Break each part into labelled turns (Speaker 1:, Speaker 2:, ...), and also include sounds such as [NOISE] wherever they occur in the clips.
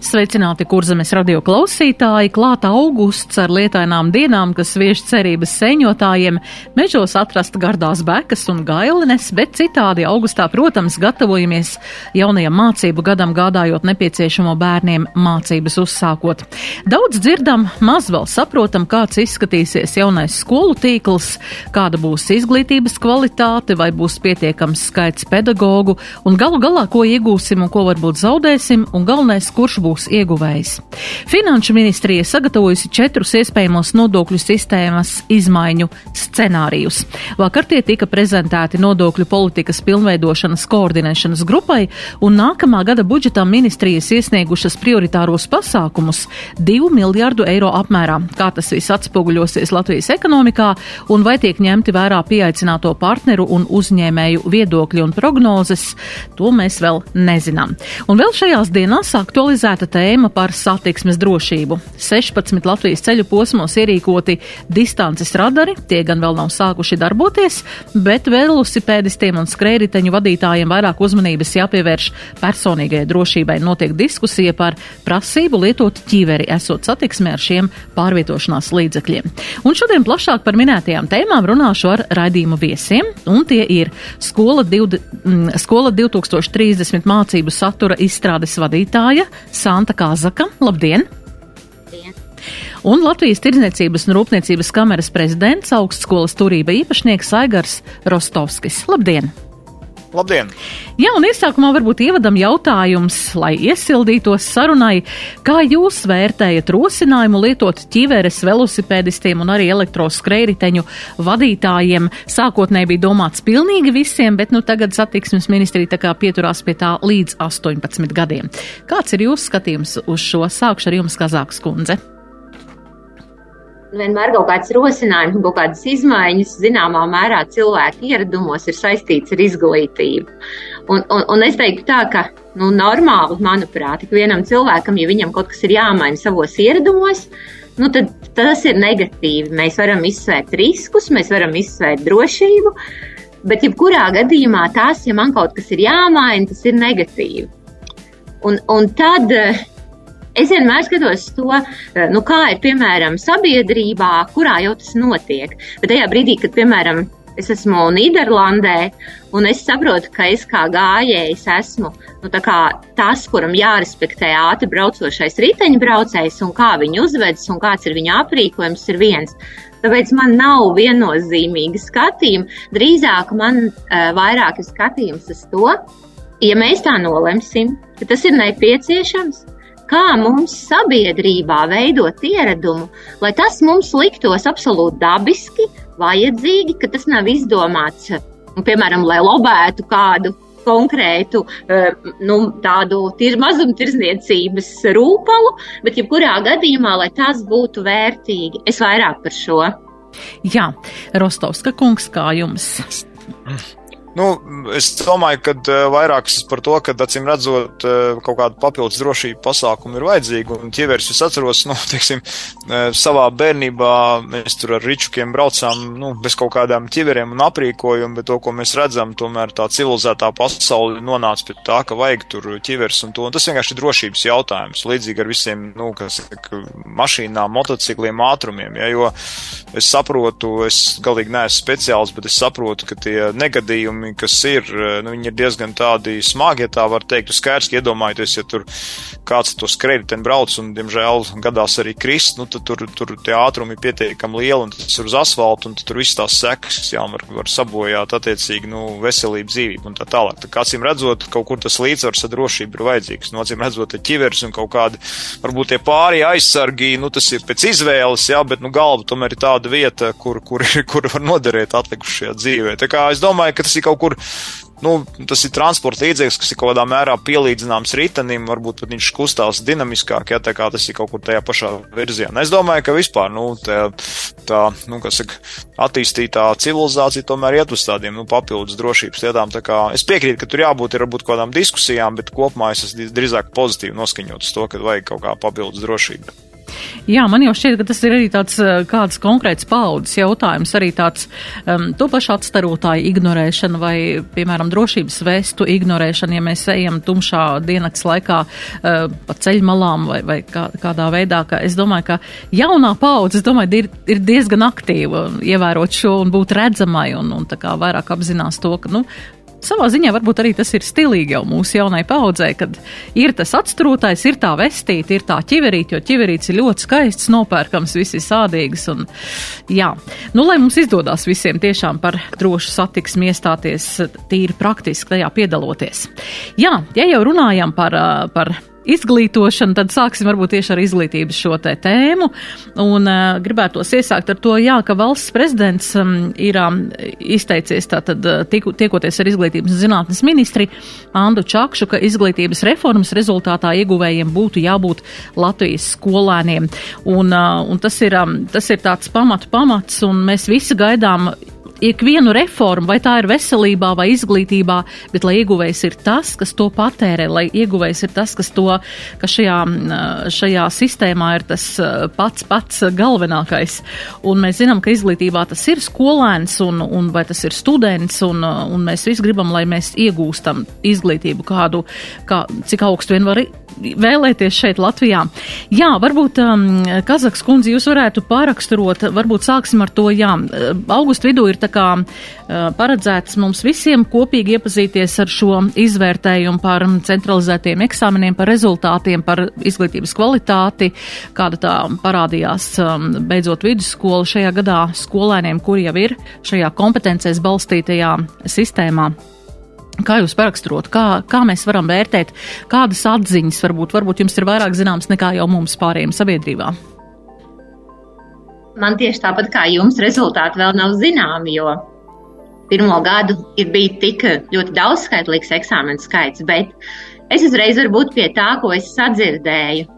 Speaker 1: Sveicināti, kurzemes radio klausītāji! Klāta augusts ar lietainām dienām, kas vieš cerības seņotājiem, mežos atrast gardās bekas un gailines, bet citādi augustā, protams, gatavojamies jaunajam mācību gadam, gādājot nepieciešamo bērniem mācības uzsākot. Daudz dzirdam, maz vēl saprotam, kāds izskatīsies jaunais skolu tīkls, kāda būs izglītības kvalitāte, vai būs pietiekams skaits pedagoģu, un galu galā, ko iegūsim un ko varbūt zaudēsim, un galvenais, kurš būs būs ieguvējs. Finanšu ministrija sagatavojusi četrus iespējamos nodokļu sistēmas izmaiņu scenārijus. Vakar tie tika prezentēti nodokļu politikas pilnveidošanas koordinēšanas grupai, un nākamā gada budžetam ministrijas iesniegušas prioritāros pasākumus 2 miljārdu eiro apmērā. Kā tas viss atspoguļosies Latvijas ekonomikā un vai tiek ņemti vērā pieaicināto partneru un uzņēmēju viedokļi un prognozes, to mēs vēl nezinām. Un vēl šajās dienās aktualizēta minēta tēma par satiksmes drošību. 16 Latvijas ceļu posmos ierīkoti distances radari, tie gan vēl nav sākuši darboties, bet velosipēdistiem un skrējriteņu vadītājiem vairāk uzmanības jāpievērš personīgajai drošībai. Notiek diskusija par prasību lietot ķīveri, esot satiksmē ar šiem pārvietošanās līdzekļiem. Un šodien plašāk par minētajām tēmām runāšu ar raidījumu viesiem, un tie ir skola, div, skola 2030 mācību satura izstrādes vadītāja Santa Kāzaka. Labdien! Labdien. Un Latvijas Tirdzniecības un Rūpniecības kameras prezidents, augstskolas turība īpašnieks Aigars Rostovskis. Labdien!
Speaker 2: Labdien!
Speaker 1: Jā, un iesākumā varbūt ievadam jautājums, lai iesildītos sarunai, kā jūs vērtējat rosinājumu lietot ķiveres velosipēdistiem un arī elektroskrējriteņu vadītājiem. Sākotnēji bija domāts pilnīgi visiem, bet nu tagad satiksmes ministrija tā kā pieturās pie tā līdz 18 gadiem. Kāds ir jūsu skatījums uz šo? Sākšu ar jums, Kazāks kundze
Speaker 3: vienmēr kaut kāds rosinājums, kaut kādas izmaiņas, zināmā mērā cilvēku ieradumos ir saistīts ar izglītību. Un, un, un es teiktu tā, ka nu, normāli, manuprāt, ik vienam cilvēkam, ja viņam kaut kas ir jāmaina savos ieradumos, nu, tad tas ir negatīvi. Mēs varam izsvērt riskus, mēs varam izsvērt drošību, bet jebkurā gadījumā tās, ja man kaut kas ir jāmaina, tas ir negatīvi. Un, un tad Es vienmēr skatos to, eh, nu, kā ir piemēram sabiedrībā, kurā jau tas notiek. Bet tajā brīdī, kad, piemēram, es esmu Nīderlandē, un es saprotu, ka es kā gājējs esmu nu, tas, kuram jārespektē ātri braucošais riteņbraucējs, un kā viņi uzvedas, un kāds ir viņa aprīkojums, ir viens. Tāpēc man nav viennozīmīga skatījuma. Drīzāk man uh, vairāk ir skatījums uz to, ja mēs tā nolemsim, ka tas ir nepieciešams, kā mums sabiedrībā veidot ieradumu, lai tas mums liktos absolūti dabiski, vajadzīgi, ka tas nav izdomāts, piemēram, lai lobētu kādu konkrētu eh, nu, tādu tir, mazumtirdzniecības rūpalu, bet jebkurā gadījumā, lai tas būtu vērtīgi. Es vairāk par šo.
Speaker 1: Jā, Rostovska kungs, kā jums?
Speaker 2: Nu, es domāju, ka uh, vairākas par to, ka acīm redzot, uh, kaut kāda papildus drošība pasākuma ir vajadzīga. Un ķieveris es atceros, [LAUGHS] nu, teiksim, uh, savā bērnībā mēs tur ar ričukiem braucām, nu, bez kaut kādām ķieveriem un aprīkojumu, bet to, ko mēs redzam, tomēr tā civilizētā pasaule nonāca pie tā, ka vajag tur ķieveris un to. Un tas vienkārši ir drošības jautājums, līdzīgi ar visiem, nu, kas mašīnām, motocikliem, ātrumiem, ja, jo es saprotu, es galīgi neesmu speciāls, bet es saprotu, ka tie negadījumi gadījumi, kas ir, eh, nu, viņi ir diezgan tādi smagi, ja tā var teikt. Skaidrs, ka iedomājieties, ja tur kāds to skrējēju brauc un, diemžēl, gadās arī krist, nu, tad tur, tur tie ātrumi ir pietiekami lieli un tas ir uz asfalta un tur viss tās sekas, jā, var, var sabojāt attiecīgi, nu, veselību, dzīvību un tā tālāk. Tā kā acīm redzot, kaut kur tas līdzsvars ar drošību ir vajadzīgs. Nu, acīm redzot, ķivers un kaut kādi, varbūt tie pārējie aizsargi, nu, tas ir pēc izvēles, jā, bet, nu, galva tomēr ir tāda vieta, kur, kur, [LAUGHS] kur var noderēt atlikušajā dzīvē. Tā kā es domāju, ka tas ir kaut kur nu, tas ir transporta līdzeklis, kas ir kaut kādā mērā pielīdzināms ritenim, varbūt pat viņš kustās dinamiskāk, ja tā kā tas ir kaut kur tajā pašā virzienā. Es domāju, ka vispār, nu, tā, tā nu, saka, attīstītā civilizācija tomēr iet uz tādiem, nu, papildus drošības lietām. Es piekrītu, ka tur jābūt ir varbūt kaut kādām diskusijām, bet kopumā es esmu drīzāk pozitīvi noskaņots to, ka vajag kaut kā papildus drošību.
Speaker 1: Jā, man jau šķiet, ka tas ir arī tāds eh, kāds konkrēts paudzes jautājums, arī tāds um, to pašu atstarotāju ignorēšana vai, piemēram, drošības vestu ignorēšana, ja mēs ejam tumšā diennakts laikā uh, pa ceļmalām vai, vai kā, kādā veidā, ka es domāju, ka jaunā paudze, es domāju, ir, ir diezgan aktīva ievērot šo un būt redzamai un, un tā kā vairāk apzinās to, ka, nu, savā ziņā varbūt arī tas ir stilīgi jau mūsu jaunai paudzē, kad ir tas atstrūtais, ir tā vestīte, ir tā ķiverīte, jo ķiverīts ir ļoti skaists, nopērkams, visi sādīgas un jā. Nu, lai mums izdodas visiem tiešām par drošu satiksmi iestāties tīri praktiski tajā piedaloties. Jā, ja jau runājam par, par izglītošanu, tad sāksim varbūt tieši ar izglītības šo te tēmu. Un uh, gribētos iesākt ar to, jā, ka valsts prezidents um, ir um, izteicies tātad tiku, tiekoties ar izglītības zinātnes ministri Andu Čakšu, ka izglītības reformas rezultātā ieguvējiem būtu jābūt Latvijas skolēniem. Un, uh, un tas, ir, um, tas ir tāds pamatu pamats, un mēs visi gaidām ikvienu reformu, vai tā ir veselībā vai izglītībā, bet lai ieguvējs ir tas, kas to patērē, lai ieguvējs ir tas, kas to, ka šajā, šajā sistēmā ir tas pats pats galvenākais. Un mēs zinām, ka izglītībā tas ir skolēns un, un vai tas ir students, un, un mēs visi gribam, lai mēs iegūstam izglītību kādu, kā, cik augstu vien var vēlēties šeit Latvijā. Jā, varbūt um, Kazaks kundze, jūs varētu pāraksturot, varbūt sāksim ar to, jā, augustu vidū ir tā kā uh, paredzēts mums visiem kopīgi iepazīties ar šo izvērtējumu par centralizētiem eksāmeniem, par rezultātiem, par izglītības kvalitāti, kāda tā parādījās um, beidzot vidusskolu šajā gadā skolēniem, kuri jau ir šajā kompetencēs balstītajā sistēmā. Kā jūs paraksturot, kā, kā mēs varam vērtēt, kādas atziņas varbūt, varbūt jums ir vairāk zināmas nekā jau mums pārējiem sabiedrībā?
Speaker 3: Man tieši tāpat kā jums rezultāti vēl nav zināmi, jo pirmo gadu ir bijis tik ļoti daudzskaitlīgs eksāmenu skaits, bet es uzreiz varu būt pie tā, ko es sadzirdēju.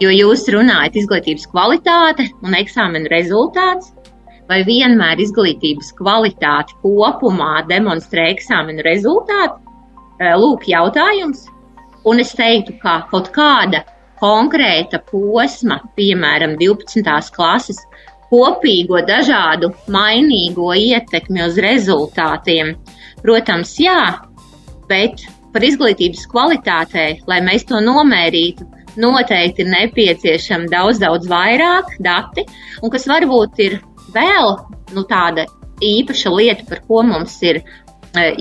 Speaker 3: Jo jūs runājat izglītības kvalitāte un eksāmenu rezultāts, vai vienmēr izglītības kvalitāti kopumā demonstrē eksāmenu rezultāti? Lūk, jautājums. Un es teiktu, ka kaut kāda konkrēta posma, piemēram, 12. klases, kopīgo dažādu mainīgo ietekmi uz rezultātiem. Protams, jā, bet par izglītības kvalitātei, lai mēs to nomērītu, noteikti ir nepieciešama daudz, daudz vairāk dati, un kas varbūt ir vēl nu, tāda īpaša lieta, par ko mums ir e,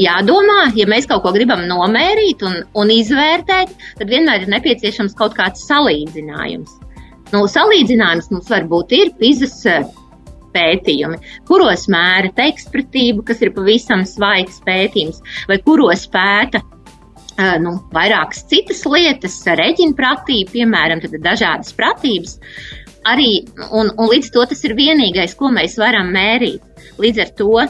Speaker 3: jādomā, ja mēs kaut ko gribam nomērīt un, un izvērtēt, tad vienmēr ir nepieciešams kaut kāds salīdzinājums. Nu, salīdzinājums mums varbūt ir pizas e, pētījumi, kuros mēra tekstpratību, kas ir pavisam svaigs pētījums, vai kuros pēta e, nu, vairākas citas lietas, reģina pratība, piemēram, dažādas pratības arī, un, un līdz to tas ir vienīgais, ko mēs varam mērīt. Līdz ar to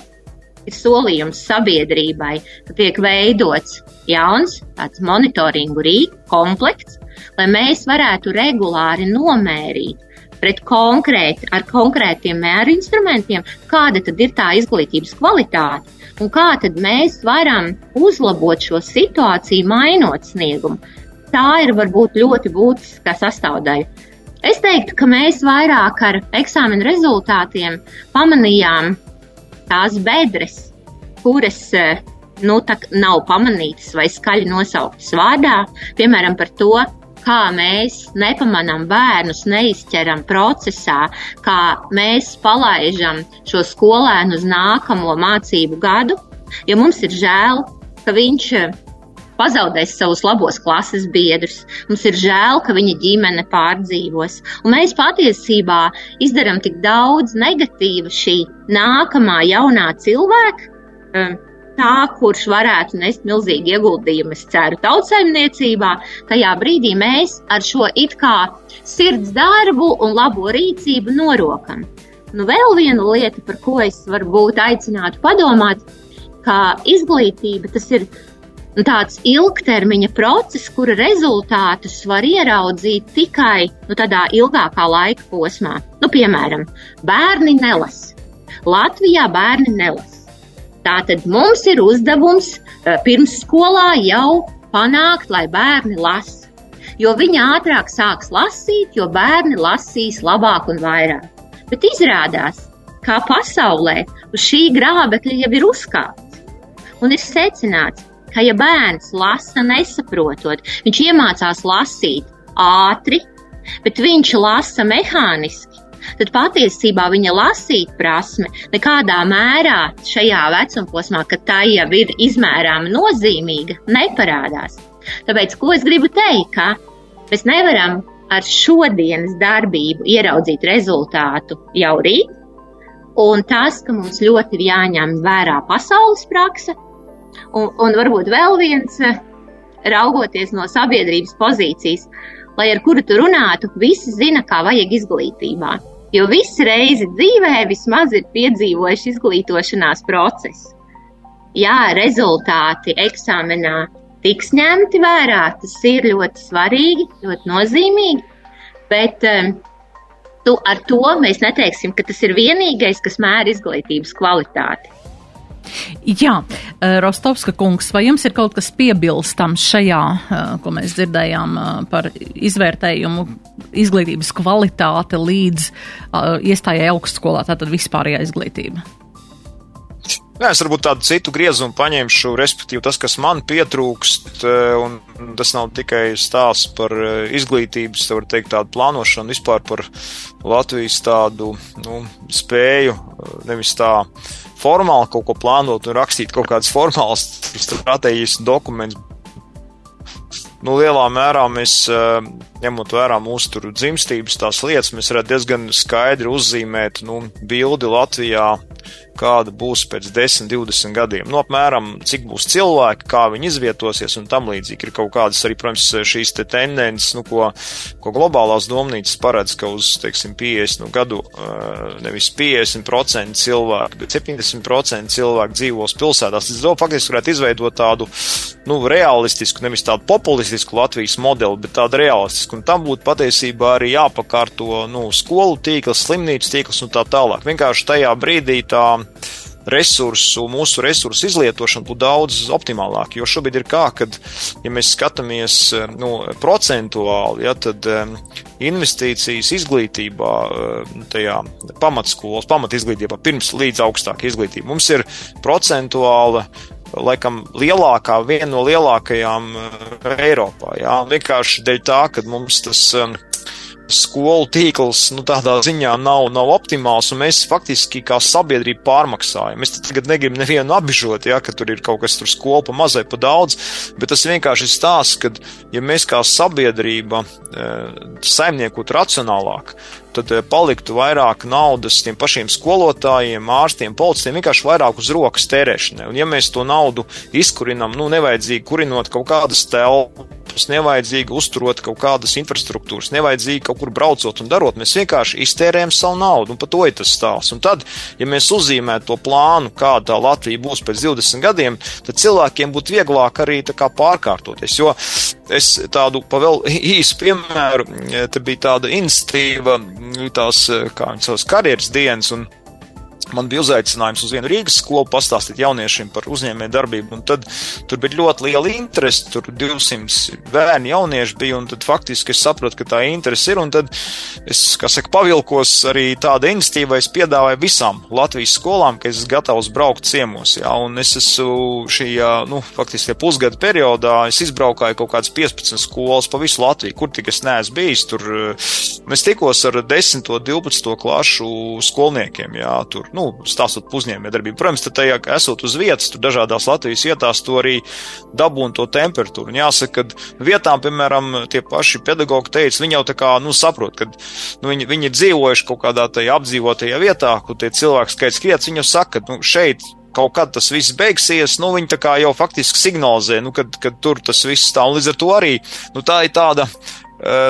Speaker 3: ir solījums sabiedrībai, ka tiek veidots jauns tāds monitoringu rīku komplekts, lai mēs varētu regulāri nomērīt pret konkrēti, ar konkrētiem mēru instrumentiem, kāda tad ir tā izglītības kvalitāte un kā tad mēs varam uzlabot šo situāciju, mainot sniegumu. Tā ir varbūt ļoti būtiska sastāvdaļa. Es teiktu, ka mēs vairāk ar eksāmenu rezultātiem pamanījām tās bedres, kuras eh, nu, nav pamanītas vai skaļi nosauktas vārdā, piemēram, par to, kā mēs nepamanām bērnus, neizķeram procesā, kā mēs palaidām šo skolēnu uz nākamo mācību gadu. Jo mums ir žēl, ka viņš eh, pazaudēs savus labos klases biedrus. Mums ir žēl, ka viņa ģimene pārdzīvos. Un mēs patiesībā izdarām tik daudz negatīva šī nākamā jaunā cilvēka. Um, tā, kurš varētu nest milzīgu ieguldījumu, es ceru, tautsēmniecībā, tajā brīdī mēs ar šo it kā sirds darbu un labo rīcību norokam. Nu, vēl viena lieta, par ko es varbūt aicinātu padomāt, ka izglītība tas ir nu, tāds ilgtermiņa process, kura rezultātus var ieraudzīt tikai nu, tādā ilgākā laika posmā. Nu, piemēram, bērni nelasa. Latvijā bērni nelasa. Tātad mums ir uzdevums eh, pirms skolā jau panākt, lai bērni lasa. Jo viņi ātrāk sāks lasīt, jo bērni lasīs labāk un vairāk. Bet izrādās, kā pasaulē uz šī grābekļa jau ir uzkāpts. Un ir secināts, ka, ja bērns lasa nesaprotot, viņš iemācās lasīt ātri, bet viņš lasa mehāniski, tad patiesībā viņa lasīt prasme nekādā mērā šajā vecumposmā, kad tā jau ir izmērāma nozīmīga, neparādās. Tāpēc, ko es gribu teikt, ka mēs nevaram ar šodienas darbību ieraudzīt rezultātu jau rīt, un tas, ka mums ļoti ir jāņem vērā pasaules praksa, Un, un varbūt vēl viens, eh, raugoties no sabiedrības pozīcijas, lai ar kuru tu runātu, visi zina, kā vajag izglītībā. Jo visi reizi dzīvē vismaz ir piedzīvojuši izglītošanās procesu. Jā, rezultāti eksāmenā tiks ņemti vērā, tas ir ļoti svarīgi, ļoti nozīmīgi, bet um, tu, ar to mēs neteiksim, ka tas ir vienīgais, kas mēra izglītības kvalitāti.
Speaker 1: Jā, eh, Rostovska kungs, vai jums ir kaut kas piebilstams šajā, eh, ko mēs dzirdējām eh, par izvērtējumu izglītības kvalitāte līdz iestājai augstskolā, tātad vispārējā izglītība?
Speaker 2: Jā, es varbūt tādu citu griezumu paņemšu, respektīvi tas, kas man pietrūkst, un tas nav tikai stāsts par izglītības, tā var teikt, tādu plānošanu, vispār par Latvijas tādu nu, spēju, nevis tā formāli kaut ko plānot un rakstīt kaut kādas formālas stratēģijas dokumentus. Nu, lielā mērā mēs, eh, ņemot vērā mūsu tur dzimstības tās lietas, mēs varētu diezgan skaidri uzzīmēt, nu, bildi Latvijā kāda būs pēc 10, 20 gadiem. Nu, apmēram, cik būs cilvēki, kā viņi izvietosies un tam līdzīgi. Ir kaut kādas arī, protams, šīs te tendences, nu, ko, ko globālās domnīcas paredz, ka uz, teiksim, 50 nu, gadu, nevis 50% cilvēku, bet 70% cilvēku dzīvos pilsētās. Līdz to faktiski varētu izveidot tādu, nu, realistisku, nevis tādu populistisku Latvijas modeli, bet tādu realistisku. Un tam būtu patiesībā arī jāpakārto, nu, skolu tīkls, slimnīcas tīkls un tā tālāk. Vienkārši tajā brīdī tā resursu, mūsu resursu izlietošana būtu daudz optimālāka. Jo šobrīd ir tā, ka, ja mēs skatāmies nu, procentuāli, ja, tad investīcijas izglītībā, tajā pamatskolas, pamatizglītībā, pirms līdz augstākai izglītībai, mums ir procentuāli laikam lielākā, viena no lielākajām Eiropā. Jā. Vienkārši dēļ tā, ka mums tas skolu tīkls nu, tādā ziņā nav, nav optimāls, un mēs faktiski kā sabiedrība pārmaksājam. Es tagad negribu nevienu apbižot, ja, ka tur ir kaut kas tur skolu pa mazai, pa daudz, bet tas vienkārši ir stāsts, ka ja mēs kā sabiedrība e, saimniekot racionālāk, tad e, paliktu vairāk naudas tiem pašiem skolotājiem, ārstiem, policistiem, vienkārši vairāk uz rokas tērēšanai. Un ja mēs to naudu izkurinam, nu, nevajadzīgi kurinot kaut kādas telpas, nevajadzīgi uzturot kaut kādas infrastruktūras, nevajadzīgi kaut kur braucot un darot. Mēs vienkārši iztērējam savu naudu, un par to ir tas stāsts. Un tad, ja mēs uzzīmētu to plānu, kāda Latvija būs pēc 20 gadiem, tad cilvēkiem būtu vieglāk arī pārkārtoties. Jo es tādu pavēlu [LAUGHS] īsu piemēru, te bija tāda institīva, tās, kā viņas savas karjeras dienas, un man bija uzaicinājums uz vienu Rīgas skolu pastāstīt jauniešiem par uzņēmēju darbību, un tad tur bija ļoti liela interese, tur 200 bērni jaunieši bija, tad faktiski es sapratu, ka tā interese ir, tad es, saka, pavilkos arī tāda iniciatīva, es piedāvāju visām Latvijas skolām, ka es esmu gatavs braukt ciemos, jā, un es esmu šajā, nu, faktiski pusgada periodā, izbraukāju kaut kādas 15 skolas pa visu Latviju, kur tik es neesmu bijis, tur, es tikos ar 10, 12 klašu skolniekiem, jā, tur, nu, nu, stāstot uzņēmē darbību. Protams, tad tajā, esot uz vietas, tur dažādās Latvijas vietās, to arī dabūn to temperatūru. Un jāsaka, ka vietām, piemēram, tie paši pedagogi teica, viņi jau tā kā, nu, saprot, ka nu, viņi, viņi dzīvojuši kaut kādā tajā apdzīvotajā vietā, kur tie cilvēki skaits kriets, viņi jau saka, ka, nu, šeit kaut kad tas viss beigsies, nu, viņi jau faktiski signalizē, nu, kad, kad tur tas viss stāv. Līdz ar to arī, nu, tā ir tāda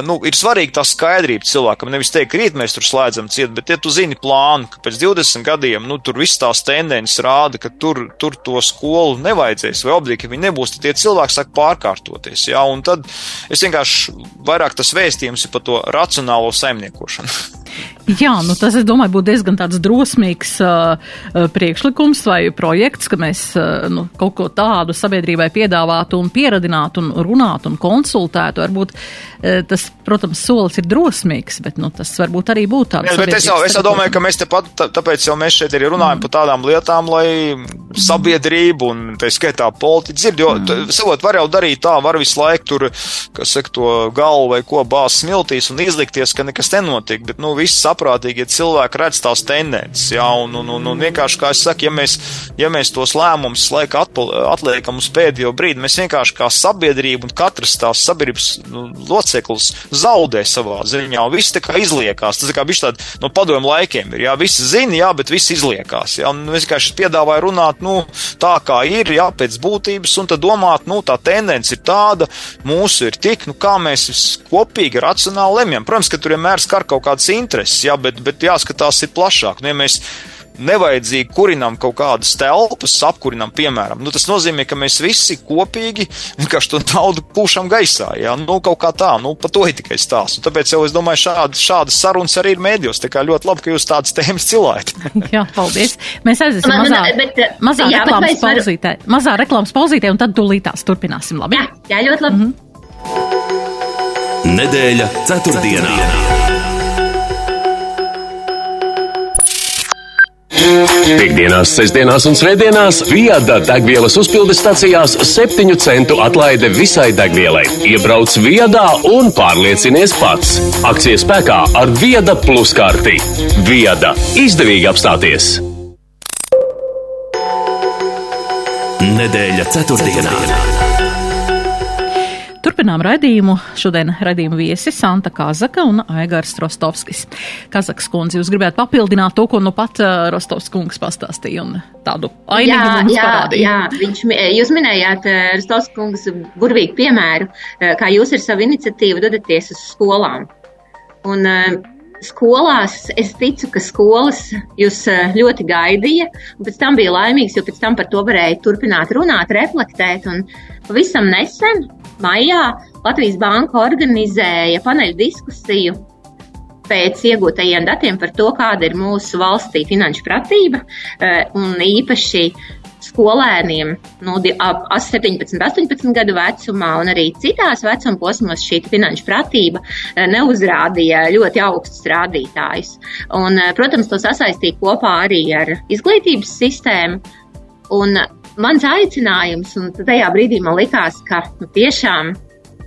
Speaker 2: nu, ir svarīgi tā skaidrība cilvēkam. Nevis teikt, rīt mēs tur slēdzam ciet, bet ja tu zini plānu, ka pēc 20 gadiem nu, tur viss tās tendences rāda, ka tur, tur to skolu nevajadzēs, vai obligāti, ka viņi nebūs, tad tie cilvēki sāk pārkārtoties. Ja? Un tad es vienkārši vairāk tas vēstījums ir par to racionālo saimniekošanu. [LAUGHS]
Speaker 1: Jā, nu tas, es domāju, būtu diezgan tāds drosmīgs uh, priekšlikums vai projekts, ka mēs uh, nu, kaut ko tādu sabiedrībai piedāvātu un pieradinātu un runātu un konsultētu. Varbūt uh, tas, protams, solis ir drosmīgs, bet nu, tas varbūt arī būtu tāds.
Speaker 2: Jā, bet es jau, es jau domāju, ka mēs tepat, tā, tāpēc jau mēs šeit arī runājam mm. par tādām lietām, lai sabiedrība un, tā skaitā, politiķi dzird, jo, mm. savot, var jau darīt tā, var visu laiku tur, kas saka, to galvu vai ko bāz smiltīs un izlikties, ka nekas nenotiek, bet, nu, viss saprātīgi, ja cilvēki redz tās tendences, jā, un, un, un, un vienkārši, kā es saku, ja mēs, ja mēs tos lēmumus laika atliekam uz pēdējo brīdi, mēs vienkārši kā sabiedrība un katrs tās sabiedrības nu, loceklis zaudē savā ziņā, un viss tā kā izliekās, tas kā bišķi tādi no padomu laikiem ir, jā, visi zina, jā, bet viss izliekās, jā, un es vienkārši piedāvāju runāt, nu, tā kā ir, jā, pēc būtības, un tad domāt, nu, tā tendence ir tāda, mūsu ir tik, nu, kā mēs kopīgi, racionāli lemjam. Protams, ka tur vienmēr skar kaut kādas intereses, jā, bet, bet jāskatās ir plašāk. Nu, ja mēs nevajadzīgi kurinām kaut kādas telpas, apkurinām, piemēram, nu, tas nozīmē, ka mēs visi kopīgi vienkārši to naudu pūšam gaisā. Jā, nu, kaut kā tā, nu, par to ir tikai stāsts. Un tāpēc jau es domāju, šāda, šādas sarunas arī ir mēdījos. Tā kā ļoti labi, ka jūs tādas tēmas cilājat. [LAUGHS]
Speaker 1: jā, paldies. Mēs aiziesim mazā, bet, mazā jā, reklāmas pauzītē, mazā reklāmas pauzītē, un tad tūlītās turpināsim. Labi?
Speaker 3: Jā, jā, ļoti labi. Mm -hmm.
Speaker 4: Nedēļa ceturtdienā. ceturtdienā. Piektdienās, sestdienās un svētdienās Viada degvielas uzpildes stacijās 7 centu atlaide visai degvielai. Iebrauc Viedā un pārliecinies pats. Akcijas spēkā ar Vieda plus karti. Vieda izdevīgi apstāties! Nedēļa ceturtdienā. ceturtdienā.
Speaker 1: Turpinām raidījumu. Šodien raidījuma viesi Santa Kazaka un Aigars Rostovskis. Kazaks kundze, jūs gribētu papildināt to, ko nu pat uh, Rostovs kungs pastāstīja un tādu ainiņu mums jā, parādīja.
Speaker 3: Jā, viņš, jūs minējāt uh, Rostovs kungs burvīgu piemēru, uh, kā jūs ar savu iniciatīvu dodaties uz skolām. Un, skolās, es ticu, ka skolas jūs ļoti gaidīja, un pēc tam bija laimīgs, jo pēc tam par to varēja turpināt runāt, reflektēt. Un pavisam nesen maijā Latvijas Banka organizēja paneļu diskusiju pēc iegūtajiem datiem par to, kāda ir mūsu valstī finanšu pratība eh, un īpaši skolēniem no nu, 17, 18 gadu vecumā un arī citās vecuma posmos šī finanšu pratība eh, neuzrādīja ļoti augstus rādītājus. Un, eh, protams, to sasaistīja kopā arī ar izglītības sistēmu. Un mans aicinājums, un tajā brīdī man likās, ka nu, tiešām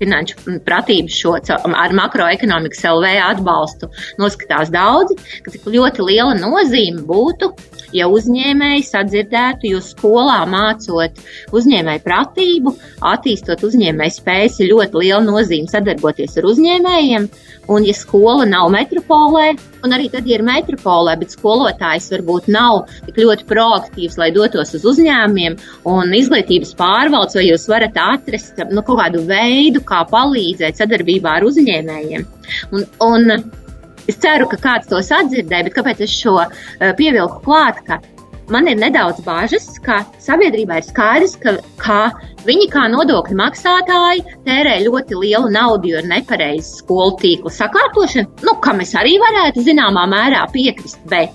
Speaker 3: finanšu pratību šo ar makroekonomikas LV atbalstu noskatās daudzi, ka tik ļoti liela nozīme būtu, ja uzņēmēji sadzirdētu, jo skolā mācot uzņēmēju pratību, attīstot uzņēmēju spējas, ir ļoti liela nozīme sadarboties ar uzņēmējiem. Un, ja skola nav metropolē, un arī tad, ja ir metropolē, bet skolotājs varbūt nav tik ļoti proaktīvs, lai dotos uz uzņēmumiem un izglītības pārvaldes, vai jūs varat atrast nu, kaut kādu veidu, kā palīdzēt sadarbībā ar uzņēmējiem. Un, un es ceru, ka kāds to sadzirdēja, bet kāpēc es šo uh, pievilku klāt? Man ir nedaudz bažas, ka sabiedrībā ir skaidrs, ka, ka viņi kā nodokļu maksātāji tērē ļoti lielu naudu, jo ir nepareizs skolu tīkla sakārtošana, nu, kam es arī varētu zināmā mērā piekrist. Bet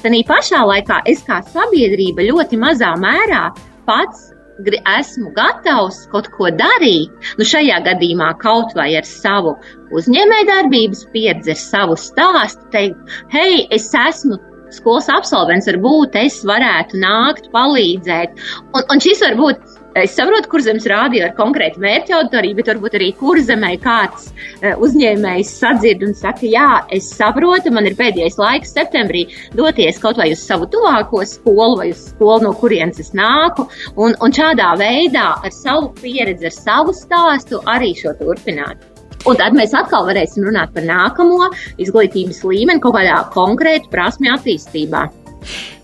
Speaker 3: tā pašā laikā es kā sabiedrība ļoti mazā mērā pats esmu gatavs kaut ko darīt, nu šajā gadījumā kaut vai ar savu uzņēmējdarbības pieredzi, ar savu stāstu, teikt, hei, es esmu skolas absolvents, varbūt es varētu nākt, palīdzēt. Un, un šis varbūt, es saprotu, kur zemes rādīja ar konkrētu mērķu auditoriju, bet varbūt arī kur zemē kāds uh, uzņēmējs sadzird un saka, jā, es saprotu, man ir pēdējais laiks septembrī doties kaut vai uz savu tuvāko skolu vai uz skolu, no kurienes es nāku, un, un šādā veidā ar savu pieredzi, ar savu stāstu arī šo turpināt. Un tad mēs atkal varēsim runāt par nākamo izglītības līmeni kaut kādā konkrētu prasmju attīstībā.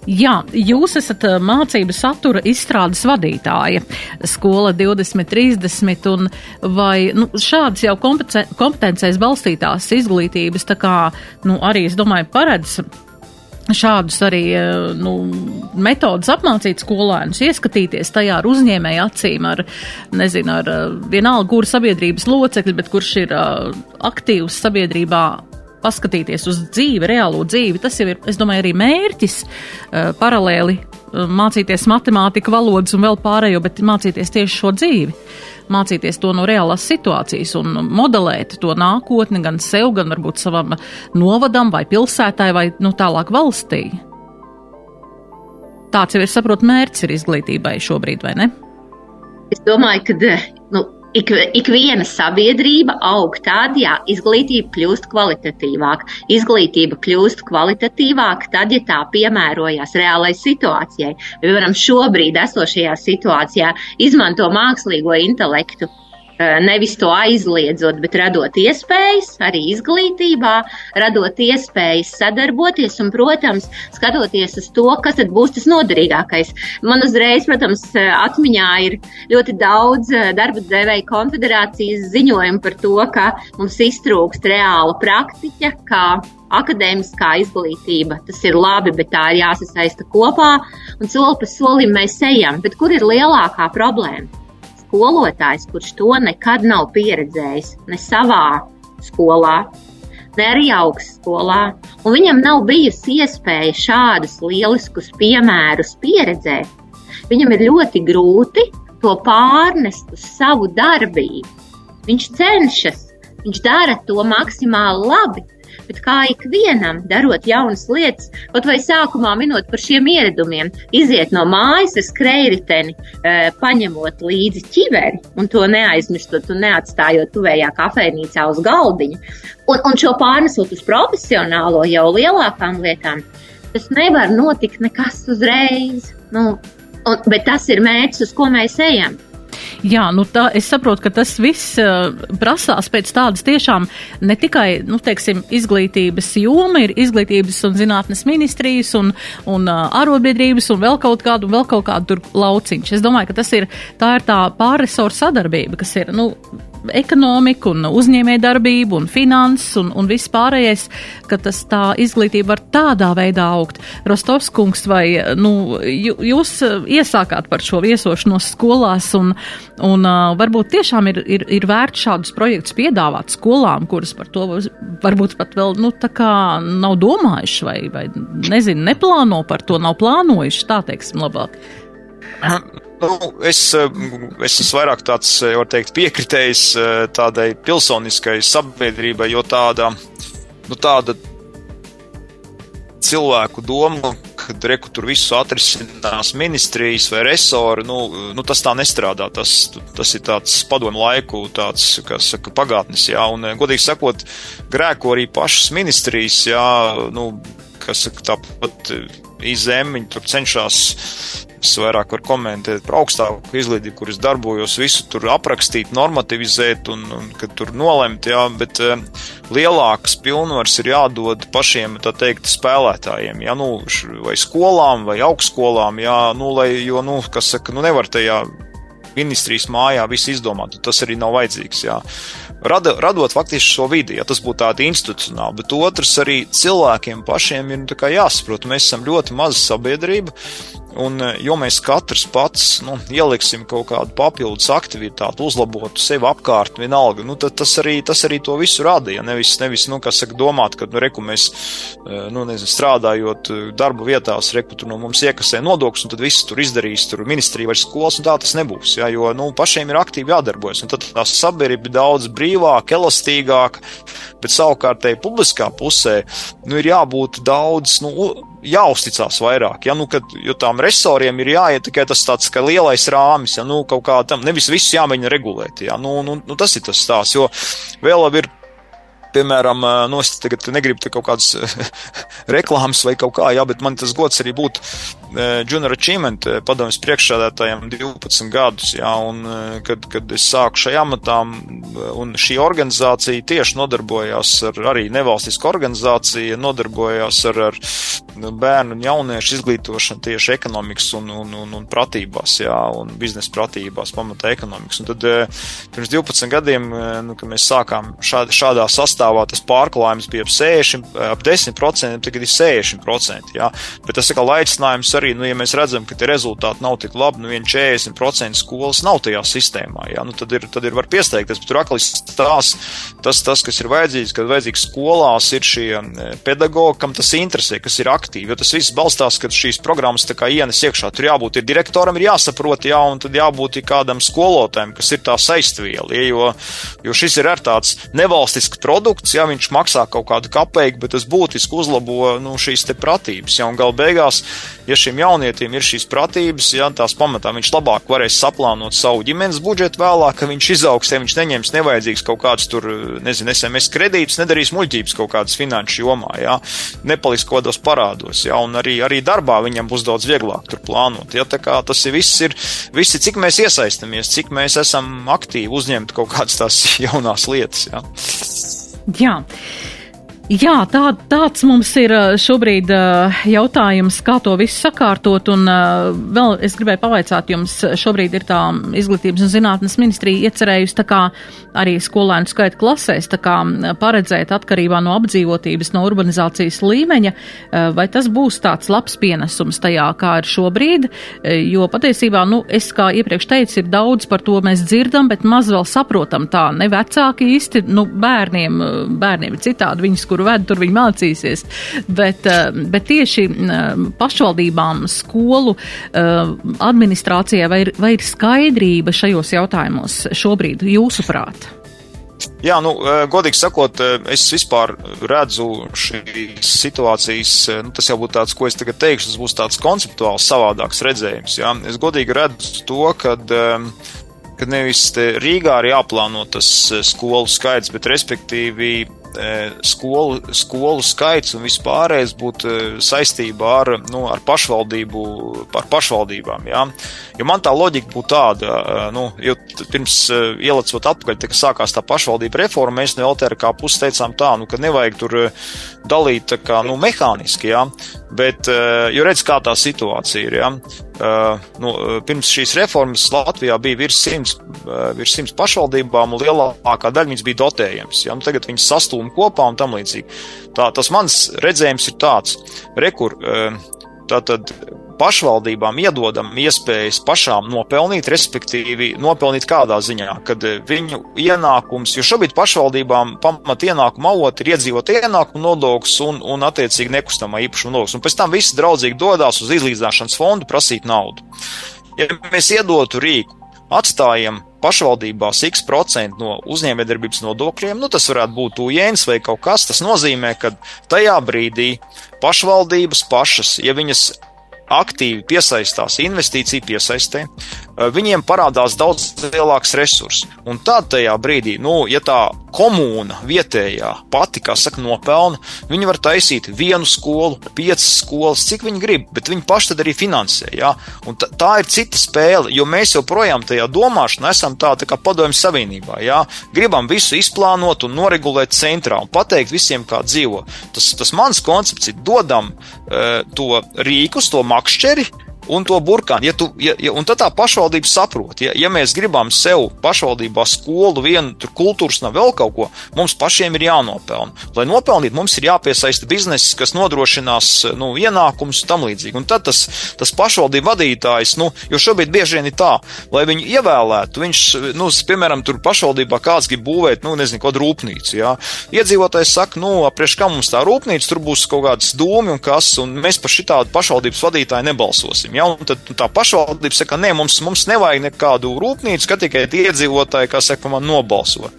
Speaker 1: Jā, jūs esat mācību satura izstrādes vadītāja skola 2030 un vai nu, šādas jau kompetencēs balstītās izglītības tā kā, nu, arī, es domāju, paredz šādus arī nu, metodus apmācīt skolēnus, ieskatīties tajā ar uzņēmēju acīm, ar, nezinu, ar vienalga, kur sabiedrības locekļi, bet kurš ir aktīvs sabiedrībā paskatīties uz dzīvi, reālo dzīvi. Tas jau ir, es domāju, arī mērķis uh, paralēli uh, mācīties matemātiku, valodas un vēl pārējo, bet mācīties tieši šo dzīvi. Mācīties to no reālās situācijas un modelēt to nākotni gan sev, gan varbūt savam novadam vai pilsētai vai nu, tālāk valstī. Tāds jau, es saprotu, mērķis ir izglītībai šobrīd, vai ne?
Speaker 3: Es domāju, ka nu, Ik, ik viena sabiedrība aug tad, ja izglītība kļūst kvalitatīvāka. Izglītība kļūst kvalitatīvāka tad, ja tā piemērojas reālai situācijai. Piemēram, šobrīd esošajā situācijā izmanto mākslīgo intelektu nevis to aizliedzot, bet radot iespējas arī izglītībā, radot iespējas sadarboties un, protams, skatoties uz to, kas tad būs tas noderīgākais. Man uzreiz, protams, atmiņā ir ļoti daudz eh, darba devēja konfederācijas ziņojumu par to, ka mums iztrūkst reāla praktiķa, kā akadēmiskā izglītība. Tas ir labi, bet tā ir jāsasaista kopā, un soli pa solim mēs ejam. Bet kur ir lielākā problēma? Skolotājs, kurš to nekad nav pieredzējis ne savā skolā, ne arī augstskolā, un viņam nav bijusi iespēja šādus lieliskus piemērus pieredzēt, viņam ir ļoti grūti to pārnest uz savu darbību. Viņš cenšas, viņš dara to maksimāli labi, bet kā ikvienam, darot jaunas lietas, kaut vai sākumā minot par šiem ieradumiem, iziet no mājas ar skrējriteni, e, paņemot līdzi ķiveri un to neaizmirstot un neatstājot tuvējā kafejnīcā uz galdiņa, un, un šo pārnesot uz profesionālo jau lielākām lietām, tas nevar notikt nekas uzreiz. Nu, un, bet tas ir mērķis, uz ko mēs ejam.
Speaker 1: Jā, nu tā, es saprotu, ka tas viss uh, prasās pēc tādas tiešām ne tikai, nu, teiksim, izglītības joma, ir izglītības un zinātnes ministrijas un, un uh, arotbiedrības un vēl kaut kādu, vēl kaut kādu tur lauciņš. Es domāju, ka tas ir, tā ir tā pārresoru sadarbība, kas ir, nu, ekonomiku un uzņēmē darbību un finanses un, un viss pārējais, ka tas tā izglītība var tādā veidā augt. Rostovs kungs, vai nu, jūs iesākāt par šo viesošanos skolās un, un uh, varbūt tiešām ir, ir, ir vērts šādus projektus piedāvāt skolām, kuras par to varbūt pat vēl, nu, tā kā nav domājuši vai, vai nezinu, neplāno par to, nav plānojuši, tā teiksim labāk.
Speaker 2: Nu, es, eh, es esmu vairāk tāds, eh, var teikt, piekritējis eh, tādai pilsoniskai sabiedrībai, jo tāda, nu, tāda cilvēku doma, ka reku tur visu atrisinās ministrijas vai resori, nu, nu tas tā nestrādā. Tas, tas ir tāds padomu laiku, tāds, kas saka, pagātnes, jā, un godīgi sakot, grēko arī pašas ministrijas, jā, nu, kas saka, tāpat izēmiņi tur cenšas Es vairāk varu komentēt par augstāku izglītību, kuras darbojos, visu tur aprakstīt, normativizēt un, un tur nolemt, jā, bet uh, lielākas pilnvaras ir jādod pašiem, tā teikt, spēlētājiem, jā, nu, vai skolām, vai augstskolām, jā, nu, lai, jo, nu, kas saka, nu, nevar tajā ministrijas mājā visu izdomāt, tas arī nav vajadzīgs, jā. Rada, radot faktiski šo vidi, ja tas būtu tāda institucionāla, bet otrs arī cilvēkiem pašiem ir nu, jāsaprot, mēs esam ļoti maza sabiedrība, Un, eh, jo mēs katrs pats nu, ieliksim kaut kādu papildus aktivitāti, uzlabotu sevi apkārt, vienalga, nu, tad tas arī, tas arī to visu rada. Ja nevis, nevis nu, saka, domāt, ka, nu, reku mēs, eh, nu, nezinu, strādājot eh, darba vietās, reku tur no mums iekasē nodokļus, un tad viss tur izdarīs, tur ministrija vai skolas, un tā tas nebūs. Ja, jo, nu, pašiem ir aktīvi jādarbojas, un tad tā sabiedrība ir daudz brīvāka, elastīgāka, bet savukārtēji publiskā pusē, nu, ir jābūt daudz, nu, jāuzticās vairāk. Ja, nu, kad, jo tām resoriem ir jāiet tikai tas tāds kā lielais rāmis, ja nu, kaut kā tam nevis viss jāmēģina regulēt. Ja, nu, nu, nu, tas ir tas stāsts, jo vēl ir. Piemēram, nu, es tagad negribu te kaut kādas [LAUGHS] reklāmas vai kaut kā, jā, bet man tas gods arī būt Junior Achievement padomjas priekšsādātājiem 12 gadus, jā, un kad, kad es sāku šajā amatā, un šī organizācija tieši nodarbojās ar arī nevalstisku organizāciju, nodarbojās ar, ar bērnu un jauniešu izglītošanu tieši ekonomikas un, un, un, un pratībās, jā, un biznesa pratībās, pamatā ekonomikas. Un tad pirms 12 gadiem, nu, kad mēs sākām šād, šādā sastāvā, tas pārklājums bija ap 60, ap 10%, tagad ir 60%, jā. Bet tas ir kā laicinājums arī, nu, ja mēs redzam, ka tie rezultāti nav tik labi, nu, vien 40% skolas nav tajā sistēmā, jā, nu, tad ir, tad ir var piesteigties, bet tur aklis tās, tas, tas, kas ir vajadzīgs, kad vajadzīgs skolās ir šie pedagogi, kam tas interesē, kas ir aktīvi, jo tas viss balstās, ka šīs programmas tā kā ienes iekšā, tur jābūt ir direktoram, ir jāsaprot, jā, un tad jābūt ir kādam skolotājiem, kas ir tā saistviela, ja, jo, jo šis ir ar tāds nevalstisks produkts, jā, viņš maksā kaut kādu kapeiku, bet tas būtiski uzlabo, nu, šīs te pratības, jā, un gal beigās, ja šim jaunietim ir šīs pratības, jā, tās pamatā viņš labāk varēs saplānot savu ģimenes budžetu vēlāk, ka viņš izaugs, ja viņš neņems nevajadzīgs kaut kāds tur, nezinu, SMS kredītus, nedarīs muļķības kaut kādas finanšu jomā, jā, nepaliks kaut kādos parādos, jā, un arī, arī darbā viņam būs daudz vieglāk tur plānot, jā, tā kā tas ir viss ir, visi, cik mēs iesaistamies, cik mēs esam aktīvi uzņemt kaut kādas tās [LAUGHS] jaunās lietas, jā.
Speaker 1: Jā. Jā, tā, tāds mums ir šobrīd jautājums, kā to visu sakārtot, un vēl es gribēju pavaicāt jums, šobrīd ir tā izglītības un zinātnes ministrija iecerējusi tā kā arī skolēnu skaitu klasēs, tā kā paredzēt atkarībā no apdzīvotības, no urbanizācijas līmeņa, vai tas būs tāds labs pienesums tajā, kā ir šobrīd, jo patiesībā, nu, es kā iepriekš teicu, ir daudz par to mēs dzirdam, bet maz vēl saprotam tā, ne vecāki īsti, nu, bērniem, bērniem ir citādi, viņas, kuru ved, tur viņi mācīsies. Bet, bet tieši pašvaldībām, skolu administrācijai vai ir, vai ir skaidrība šajos jautājumos šobrīd, jūsuprāt?
Speaker 2: Jā, nu, godīgi sakot, es vispār redzu šīs situācijas, nu, tas jau būtu tāds, ko es tagad teikšu, tas būs tāds konceptuāls savādāks redzējums. Jā. Es godīgi redzu to, ka nevis Rīgā ir jāplāno tas skolu skaits, bet respektīvi skolu, skolu skaits un vispārējais būtu saistībā ar, nu, ar pašvaldību, ar pašvaldībām, jā. Jo man tā loģika būtu tāda, nu, jo pirms ielecot atpakaļ, tā, ka sākās tā pašvaldība reforma, mēs no LTRK puses teicām tā, nu, ka nevajag tur dalīt tā kā, nu, mehāniski, jā, bet, jo redz, kā tā situācija ir, jā. Uh, nu, pirms šīs reformas Latvijā bija virs simts, uh, virs simts pašvaldībām, un lielākā daļa viņas bija dotējams. Ja? Nu, tagad viņas sastūma kopā un tam līdzīgi. Tā, tas mans redzējums ir tāds, rekur, uh, tātad pašvaldībām iedodam iespējas pašām nopelnīt, respektīvi nopelnīt kādā ziņā, kad viņu ienākums, jo šobrīd pašvaldībām pamat ienākuma avot ir iedzīvot ienākumu nodoklis un, un attiecīgi nekustamā īpašuma nodoklis, un pēc tam visi draudzīgi dodās uz izlīdzināšanas fondu prasīt naudu. Ja mēs iedotu rīku, atstājam pašvaldībās x procentu no uzņēmējdarbības nodokļiem, nu tas varētu būt ujēns vai kaut kas, tas nozīmē, ka tajā brīdī pašvaldības pašas, ja viņas aktīvi piesaistās investīciju piesaistē, viņiem parādās daudz lielāks resurss. Un tad tajā brīdī, nu, ja tā komūna vietējā pati, kā saka, nopelna, viņi var taisīt vienu skolu, piecas skolas, cik viņi grib, bet viņi paši tad arī finansē. Ja? Un tā, tā ir cita spēle, jo mēs joprojām tajā domāšanā esam tā, tā kā padomju savienībā. Ja? Gribam visu izplānot un noregulēt centrā un pateikt visiem, kā dzīvo. Tas, tas mans koncepts ir dodam uh, to rīkus, to makšķeri, un to burkānu. Ja tu, ja, ja, un tad tā pašvaldība saprot, ja, ja mēs gribam sev pašvaldībā skolu, vienu kultūras nav vēl kaut ko, mums pašiem ir jānopelna. Lai nopelnītu, mums ir jāpiesaista bizness, kas nodrošinās nu, ienākumus un tam līdzīgi. Un tad tas, tas pašvaldību vadītājs, nu, jo šobrīd bieži vien ir tā, lai viņu ievēlētu, viņš, nu, piemēram, tur pašvaldībā kāds grib būvēt, nu, nezinu, kādu rūpnīcu, jā. Iedzīvotājs saka, nu, priekš kā mums tā rūpnīca, tur būs kaut kādas dūmi un kas, un mēs par šitādu pašvaldības vadītāju nebalsosim. Ja? Un tad tā pašvaldība saka, nē, mums, mums nevajag nekādu rūpnīcu, ka tikai iedzīvotāji, kā saka, man nobalso.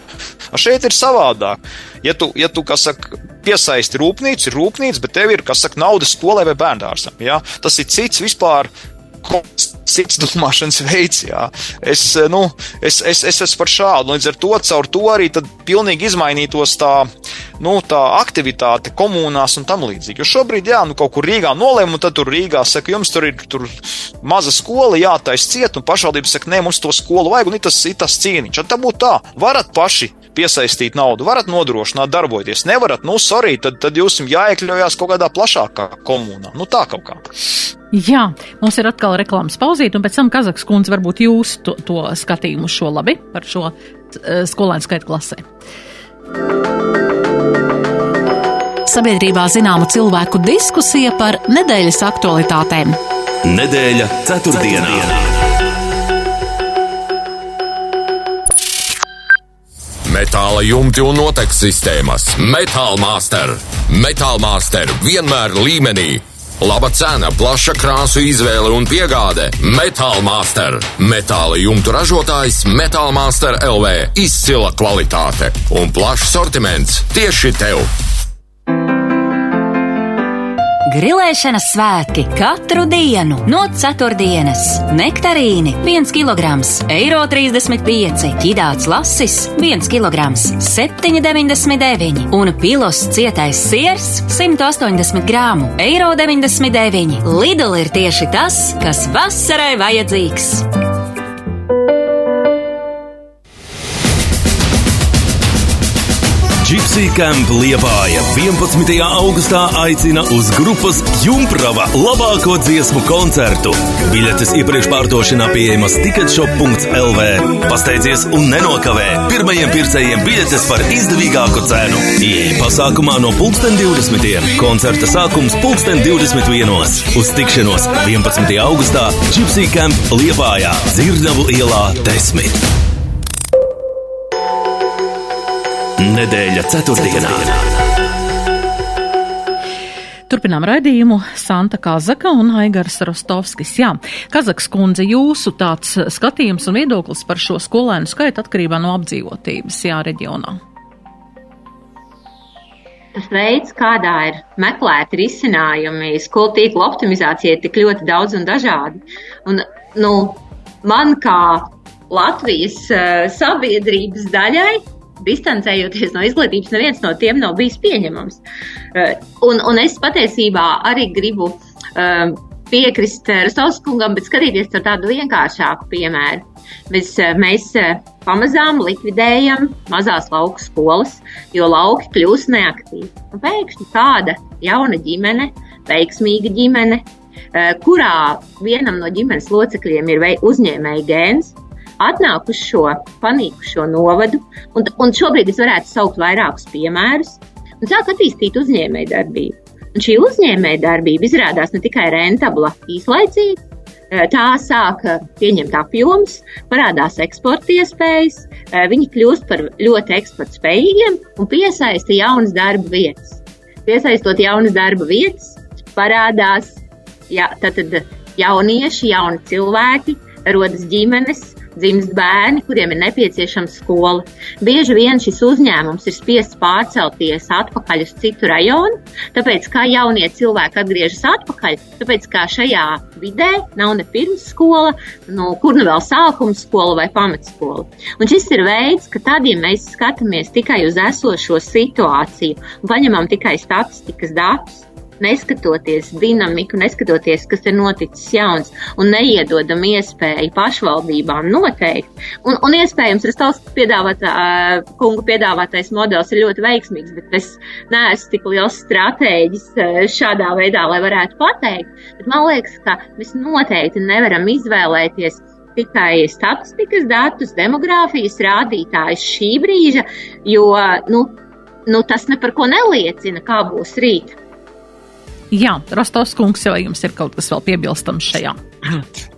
Speaker 2: A šeit ir savādāk. Ja tu, ja tu kā saka, piesaisti rūpnīcu, ir rūpnīca, bet tev ir, kas saka, naudas skolai vai bērndārsam. Ja? Tas ir cits vispār cits domāšanas veids. Jā. Es, nu, es, es, es esmu par šādu. Līdz ar to caur to arī pilnīgi izmainītos tā, nu, tā aktivitāte komunās un tam līdzīgi. Jo šobrīd, jā, nu, kaut kur Rīgā nolēma, un tad tur Rīgā saka, jums tur ir tur maza skola, jātais ciet, un pašvaldība saka, nē, mums to skolu vajag, un ir tas, ir tas cīniņš. Tad būtu tā, varat paši piesaistīt naudu, varat nodrošināt, darboties. Nevarat, nu, sorry, tad, tad jums jāiekļaujas kaut kādā plašākā komunā. Nu, tā kaut kā.
Speaker 1: Jā, mums ir atkal reklāmas pauzīt, un pēc tam Kazaks kundze varbūt jūs to, to skatījumu šo labi par šo uh, skolēnu skaitu klasē. Sabiedrībā zināma cilvēku diskusija par nedēļas aktualitātēm.
Speaker 4: Nedēļa ceturtdienā. ceturtdienā.
Speaker 5: Metāla jumti un notekas sistēmas. Metāla master. Metāla master vienmēr līmenī. Laba cena, plaša krāsu izvēle un piegāde. Metāla master. Metāla jumtu ražotājs Metāla master LV. Izcila kvalitāte un plašs sortiments tieši tev.
Speaker 6: Grilēšanas svētki katru dienu no 4. Nektarīni 1 kg, eiro 35, ķidāts lasis 1 kg, 7,99 un pilos cietais siers 180 grāmu, eiro 99. Lidl ir tieši tas, kas vasarai vajadzīgs.
Speaker 7: Gypsy Camp Liepāja 11. augustā aicina uz grupas Jumprava labāko dziesmu koncertu. Biļetes iepriekš pārdošanā pieejamas ticketshop.lv. Pasteidzies un nenokavē! Pirmajiem pircējiem biļetes par izdevīgāku cenu. Ieja pasākumā no 2020. Koncerta sākums 2021. Uz tikšanos 11. augustā Gypsy Camp Liepājā Dzirnavu ielā 10.
Speaker 4: Nedēļa ceturtdienā.
Speaker 1: Turpinām raidījumu Santa Kazaka un Aigars Rostovskis. Jā, Kazaks kundze, jūsu tāds skatījums un viedoklis par šo skolēnu skaitu atkarībā no apdzīvotības, jā, reģionā.
Speaker 3: Tas veids, kādā ir meklēti risinājumi skolu tīkla optimizācijai, ir tik ļoti daudz un dažādi. Un, nu, man kā Latvijas uh, sabiedrības daļai distancējoties no izglītības, neviens no tiem nav bijis pieņemams. Uh, un, un es patiesībā arī gribu uh, piekrist Rastovs kungam, bet skatīties ar tādu vienkāršāku piemēru. Mēs, mēs pamazām likvidējam mazās lauku skolas, jo lauki kļūst neaktīvi. Un pēkšņi kāda jauna ģimene, veiksmīga ģimene, kurā vienam no ģimenes locekļiem ir uzņēmēja gēns, atnāk uz šo panīkušo novadu, un, un šobrīd es varētu saukt vairākus piemērus, un sāk attīstīt uzņēmējdarbību. Un šī uzņēmējdarbība izrādās ne tikai rentabla īslaicīgi, eh, tā sāk pieņemt apjomus, parādās eksporta iespējas, eh, viņi kļūst par ļoti eksporta spējīgiem un piesaista jaunas darba vietas. Piesaistot jaunas darba vietas, parādās ja, jaunieši, jauni cilvēki, rodas ģimenes, dzimst bērni, kuriem ir nepieciešama skola. Bieži vien šis uzņēmums ir spiests pārcelties atpakaļ uz citu rajonu, tāpēc kā jaunie cilvēki atgriežas atpakaļ, tāpēc kā šajā vidē nav ne pirmsskola, nu, kur nu vēl sākuma skola vai pamatskola. Un šis ir veids, ka tad, ja mēs skatāmies tikai uz esošo situāciju un paņemam tikai statistikas datus, neskatoties dinamiku, neskatoties, kas ir noticis jauns, un neiedodam iespēju pašvaldībām noteikt. Un, un iespējams, Rastovs piedāvātā, kungu piedāvātais modelis ir ļoti veiksmīgs, bet es neesmu tik liels stratēģis šādā veidā, lai varētu pateikt. Bet man liekas, ka mēs noteikti nevaram izvēlēties tikai statistikas datus, demogrāfijas rādītājus šī brīža, jo nu, nu, tas ne par ko neliecina, kā būs rīt.
Speaker 1: Jā, Rostovs kungs, vai jums ir kaut kas vēl piebilstams šajā?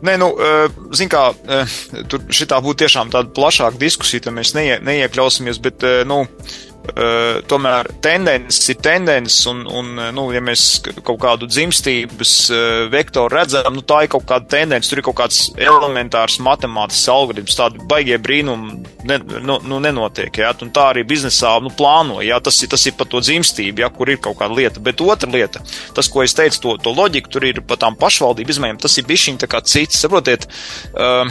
Speaker 2: Nē, nu, eh, zin kā, eh, tur šitā būtu tiešām tāda plašāka diskusija, tad mēs neie, neiekļausimies, bet, eh, nu, Uh, tomēr tendences ir tendences, un, un nu, ja mēs kaut kādu dzimstības uh, vektoru redzam, nu, tā ir kaut kāda tendence, tur ir kaut kāds elementārs matemātisks algoritms, tādi baigie brīnumi ne, nu, nu, nenotiek, jā, un tā arī biznesā, nu, plāno, jā, tas ir, tas ir par to dzimstību, jā, kur ir kaut kāda lieta, bet otra lieta, tas, ko es teicu, to, to loģiku, tur ir par tām pašvaldību izmaiņām, tas ir bišķiņ tā kā cits, saprotiet, uh,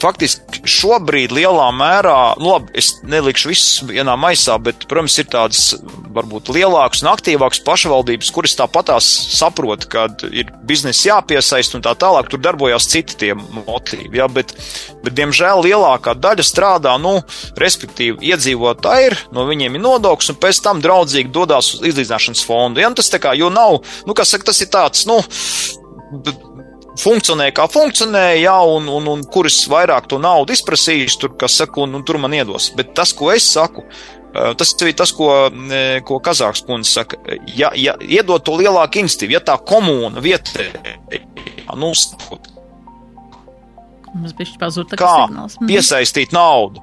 Speaker 2: faktiski šobrīd lielā mērā, nu labi, es nelikšu visus vienā maisā, bet, protams, ir tādas varbūt lielākas un aktīvākas pašvaldības, kuras tāpatās saprot, ka ir biznesa jāpiesaist un tā tālāk, tur darbojās citi tie motīvi, jā, bet, bet, diemžēl, lielākā daļa strādā, nu, respektīvi, iedzīvotāji ir, no viņiem ir nodoklis un pēc tam draudzīgi dodās uz izlīdzināšanas fondu. Jā, tas tā kā, jo nav, nu, kas saka, tas ir tāds, nu, funkcionē kā funkcionē, jā, un, un, un kuras vairāk to naudu izprasīs, tur, kas saka, un, un tur man iedos. Bet tas, ko es saku, tas ir tas, ko, ko Kazāks kundze saka. Ja, ja iedot to lielāku institīvu, ja tā komūna vietē, nu,
Speaker 1: Mums bija šis pazūd,
Speaker 2: kā signāls. Mhm. piesaistīt naudu.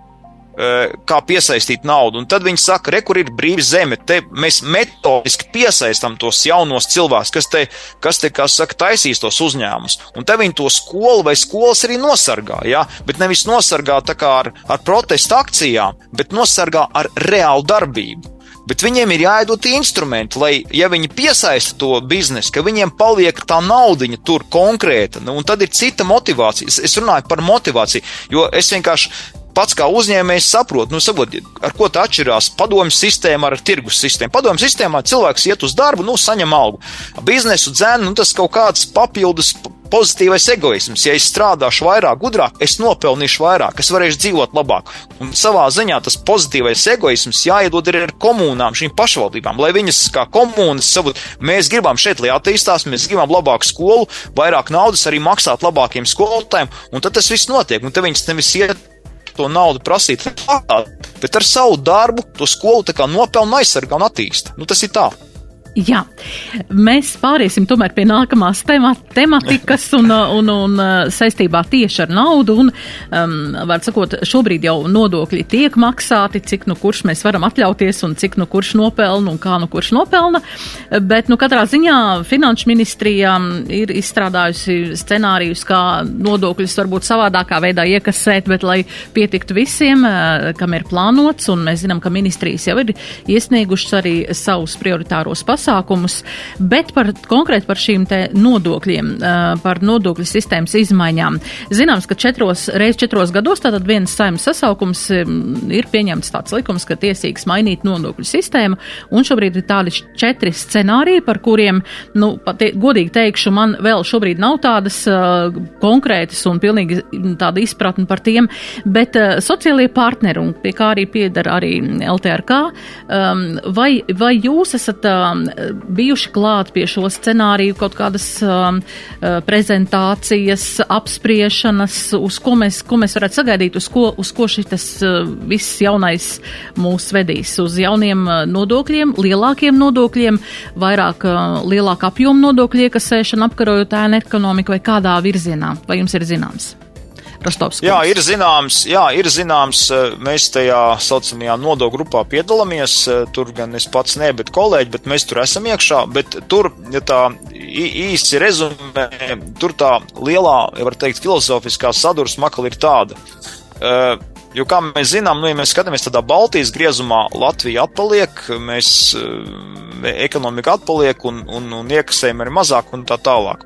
Speaker 2: Eh, kā piesaistīt naudu. Un tad viņi saka, re, kur ir brīva zeme. Te mēs metodiski piesaistām tos jaunos cilvēkus, kas te, kas te, kā saka, taisīs tos uzņēmumus. Un te viņi to skolu vai skolas arī nosargā, jā, bet nevis nosargā tā kā ar, ar protestu akcijām, bet nosargā ar reālu darbību. Bet viņiem ir jāiedod instrumenti, lai, ja viņi piesaista to biznesu, ka viņiem paliek tā naudiņa tur konkrēta. Nu, un tad ir cita motivācija. Es runāju par motivāciju, jo es vienkārši pats kā uzņēmējs saprot, nu, saprot, ar ko tā atšķirās padomju sistēma ar tirgus sistēmu. Padomju sistēmā cilvēks iet uz darbu, nu, saņem algu. Biznesu dzēnu, nu, tas kaut kāds papildus pozitīvais egoisms. Ja es strādāšu vairāk, gudrāk, es nopelnīšu vairāk, es varēšu dzīvot labāk. Un savā ziņā tas pozitīvais egoisms jāiedod arī ar komunām, šīm pašvaldībām, lai viņas kā komunas savu, mēs gribam šeit, lai attīstās, mēs gribam labāku skolu, vairāk naudas arī maksāt labākiem skolotājiem, un tad tas viss notiek. Un te viņas nevis iet to naudu prasīt, bet ar savu darbu to skolu nopelna, aizsargā un attīsta. Nu, tas ir tā.
Speaker 1: Jā, mēs pāriesim tomēr pie nākamās temat, tematikas un, un, un saistībā tieši ar naudu. Un, um, var sakot, šobrīd jau nodokļi tiek maksāti, cik nu kurš mēs varam atļauties un cik nu kurš nopelna un kā nu kurš nopelna. Bet, nu, katrā ziņā finanšu ministrija ir izstrādājusi scenārijus, kā nodokļus varbūt savādākā veidā iekasēt, bet lai pietiktu visiem, kam ir plānots, un mēs zinām, ka ministrijas jau ir iesniegušas arī savus prioritāros pasākumus pasākumus, bet par, konkrēti par šīm te nodokļiem, par nodokļu sistēmas izmaiņām. Zināms, ka četros, reiz četros gados tātad viens saimnes sasaukums ir pieņemts tāds likums, ka tiesīgs mainīt nodokļu sistēmu, un šobrīd ir tādi četri scenāriji, par kuriem, nu, pat, godīgi teikšu, man vēl šobrīd nav tādas uh, konkrētas un pilnīgi tāda izpratne par tiem, bet uh, sociālie partneri, un pie kā arī piedara arī LTRK, um, vai, vai jūs esat um, bijuši klāt pie šo scenāriju kaut kādas um, uh, prezentācijas, apspriešanas, uz ko mēs, ko mēs varētu sagaidīt, uz ko, uz ko šis uh, viss jaunais mūs vedīs? Uz jauniem uh, nodokļiem, lielākiem nodokļiem, vairāk lielāku apjomu nodokļu iekasēšanu, apkarojot ēnu ekonomiku vai kādā virzienā? Vai jums ir zināms?
Speaker 2: Rostovs. Jā, ir zināms, jā, ir zināms, eh, mēs tajā saucamajā nodokļu grupā piedalāmies. Eh, tur gan es pats ne, bet kolēģi, bet mēs tur esam iekšā. Bet tur, ja tā īsi rezumē, tur tā lielā, ja var teikt, filozofiskā sadursma makla ir tāda. Uh, Jo, kā mēs zinām, nu, ja mēs skatāmies tādā Baltijas griezumā, Latvija atpaliek, mēs ekonomika atpaliek un, un, un iekasējam arī mazāk un tā tālāk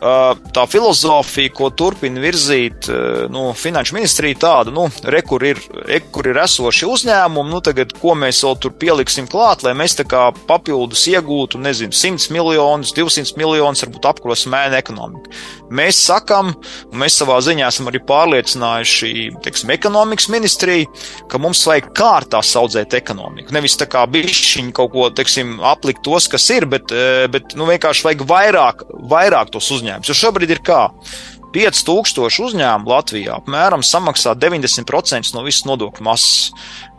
Speaker 2: tā filozofija, ko turpina virzīt nu, finanšu ministrija, tāda, nu, re, kur ir, re, kur ir esoši uzņēmumi, nu, tagad, ko mēs vēl tur pieliksim klāt, lai mēs tā kā papildus iegūtu, nezinu, 100 miljonus, 200 miljonus, varbūt apkrosim mēne ekonomiku. Mēs sakam, un mēs savā ziņā esam arī pārliecinājuši, teiksim, ekonomikas ministriju, ka mums vajag kārtā saudzēt ekonomiku. Nevis tā kā bišķiņi kaut ko, teiksim, aplikt tos, kas ir, bet, bet nu, vienkārši vajag vairāk, vairāk tos uzņēmumus uzņēmums. Jo šobrīd ir kā? 5000 uzņēmumu Latvijā apmēram samaksā 90% no visas nodokļu masas.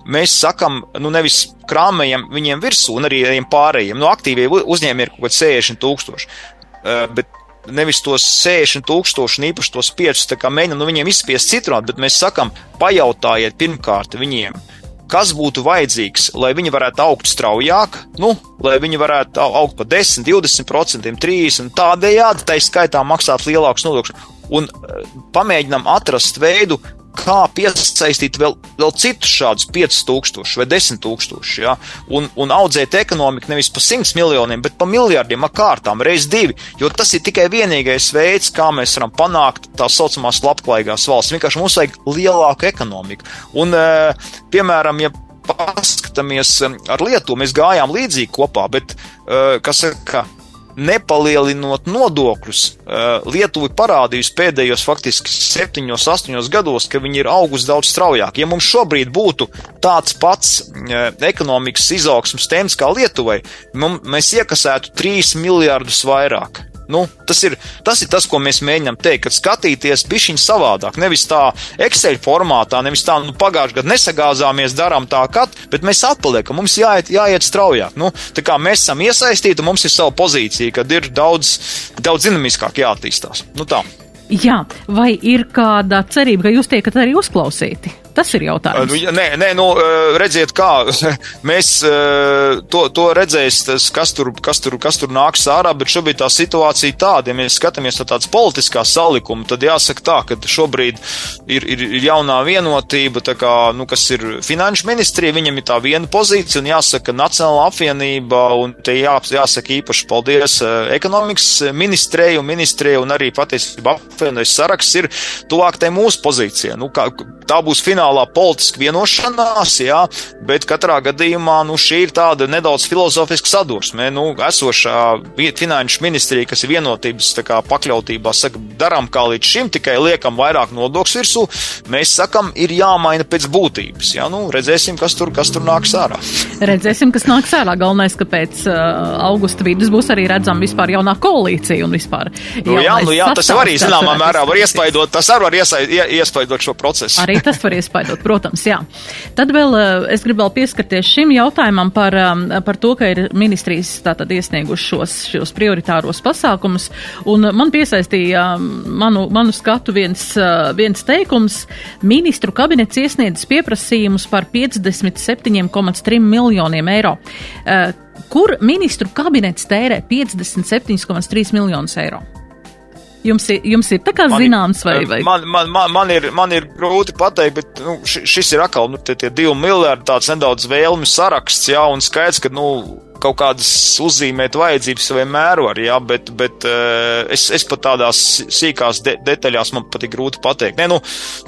Speaker 2: Mēs sakam, nu nevis krāmējam viņiem virsū, un arī pārējiem. Nu, aktīvie uzņēmumi ir kaut kādi 60 tūkstoši. Uh, bet nevis tos 60 tūkstoši, un īpaši tos 5, tā kā mēģinam nu, viņiem izspiest citronu, bet mēs sakam, pajautājiet pirmkārt viņiem, kas būtu vajadzīgs, lai viņi varētu augt straujāk, nu, lai viņi varētu augt par 10, 20%, 30%, tādējādi tai skaitā maksāt lielākus nodokļus. Un eh, pamēģinām atrast veidu, kā piesaistīt vēl, vēl citus šādus 5000 vai 10 tūkstošus, ja? un, un audzēt ekonomiku nevis pa 100 miljoniem, bet pa miljardiem kārtām, reiz divi, jo tas ir tikai vienīgais veids, kā mēs varam panākt tā saucamās labklājīgās valsts. Vienkārši mums vajag lielāku ekonomiku. Un, eh, piemēram, ja paskatāmies eh, ar Lietuvu, mēs gājām līdzīgi kopā, bet, eh, kas saka, nepalielinot nodokļus, eh, Lietuva parādījusi pēdējos faktiski septiņos, astoņos gados, ka viņi ir augusi daudz straujāk. Ja mums šobrīd būtu tāds pats eh, ekonomikas izaugsmas temps kā Lietuvai, mēs iekasētu 3 miljārdus vairāk. Nu, tas, ir, tas ir tas, ko mēs mēģinām teikt, kad skatīties pišķiņu savādāk. Nevis tā Excel formātā, nevis tā, nu, pagājušajā gadā nesagāzāmies, darām tā, kad, bet mēs atpaliekam, mums jāiet, jāiet straujāk. Nu, tā kā mēs esam iesaistīti, mums ir sava pozīcija, kad ir daudz, daudz dinamiskāk jāattīstās. Nu, tā.
Speaker 1: Jā, vai ir kāda cerība, ka jūs tiekat arī uzklausīti? Tas ir jautājums.
Speaker 2: Nu, nē, nē, nu, redziet, kā [LAUGHS] mēs to, to redzēs, tas, kas, tur, kas, tur, kas tur nāks ārā, bet šobrīd tā situācija tāda, ja mēs skatāmies no tādas politiskās salikuma, tad jāsaka tā, ka šobrīd ir, ir, jaunā vienotība, kā, nu, kas ir finanšu ministrija, viņam ir tā viena pozīcija, un jāsaka Nacionāla apvienība, un te jā, jāsaka īpaši paldies ekonomikas ministrēju, ministrēju, un arī patiesībā apvienojas saraksts ir tuvāk tai mūsu pozīcijai. Nu, kā, tā būs finālā politiska vienošanās, jā, bet katrā gadījumā nu, šī ir tāda nedaudz filozofiska sadursme. Nu, esošā finanšu ministrija, kas ir vienotības kā, pakļautībā, saka, darām kā līdz šim, tikai liekam vairāk nodokļu virsū. Mēs sakam, ir jāmaina pēc būtības. Jā, nu, redzēsim, kas tur, kas tur nāks ārā.
Speaker 1: Redzēsim, kas nāks ārā. Galvenais, ka pēc uh, augusta vidus būs arī redzama vispār jaunā koalīcija un vispār.
Speaker 2: Nu, jā, nu, jā, tas var arī zināmā mērā var iespaidot, tas arī var iespaidot šo procesu.
Speaker 1: Arī tas var iespaidot, [LAUGHS] protams, jā. Tad vēl eh, es gribu vēl pieskarties šim jautājumam par, um, par to, ka ir ministrijas tātad iesnieguši šos, šos prioritāros pasākumus, un man piesaistīja um, manu, manu skatu viens, uh, viens teikums. Ministru kabinets iesniedzis pieprasījumus par 57,3 miljoniem eiro. Uh, kur ministru kabinets tērē 57,3 miljonus eiro? Jums ir, jums ir tā kā man zināms, vai, vai?
Speaker 2: Man, man, man, man, ir, man ir grūti pateikt, bet nu, šis ir atkal nu, tie, tie divi miljardi tāds nedaudz vēlmi saraksts, jā, un skaidrs, ka, nu, kaut kādas uzzīmēt vajadzības vienmēr var, jā, bet, bet uh, es, es pat tādās sīkās de detaļās man pat ir grūti pateikt. Nē, nu,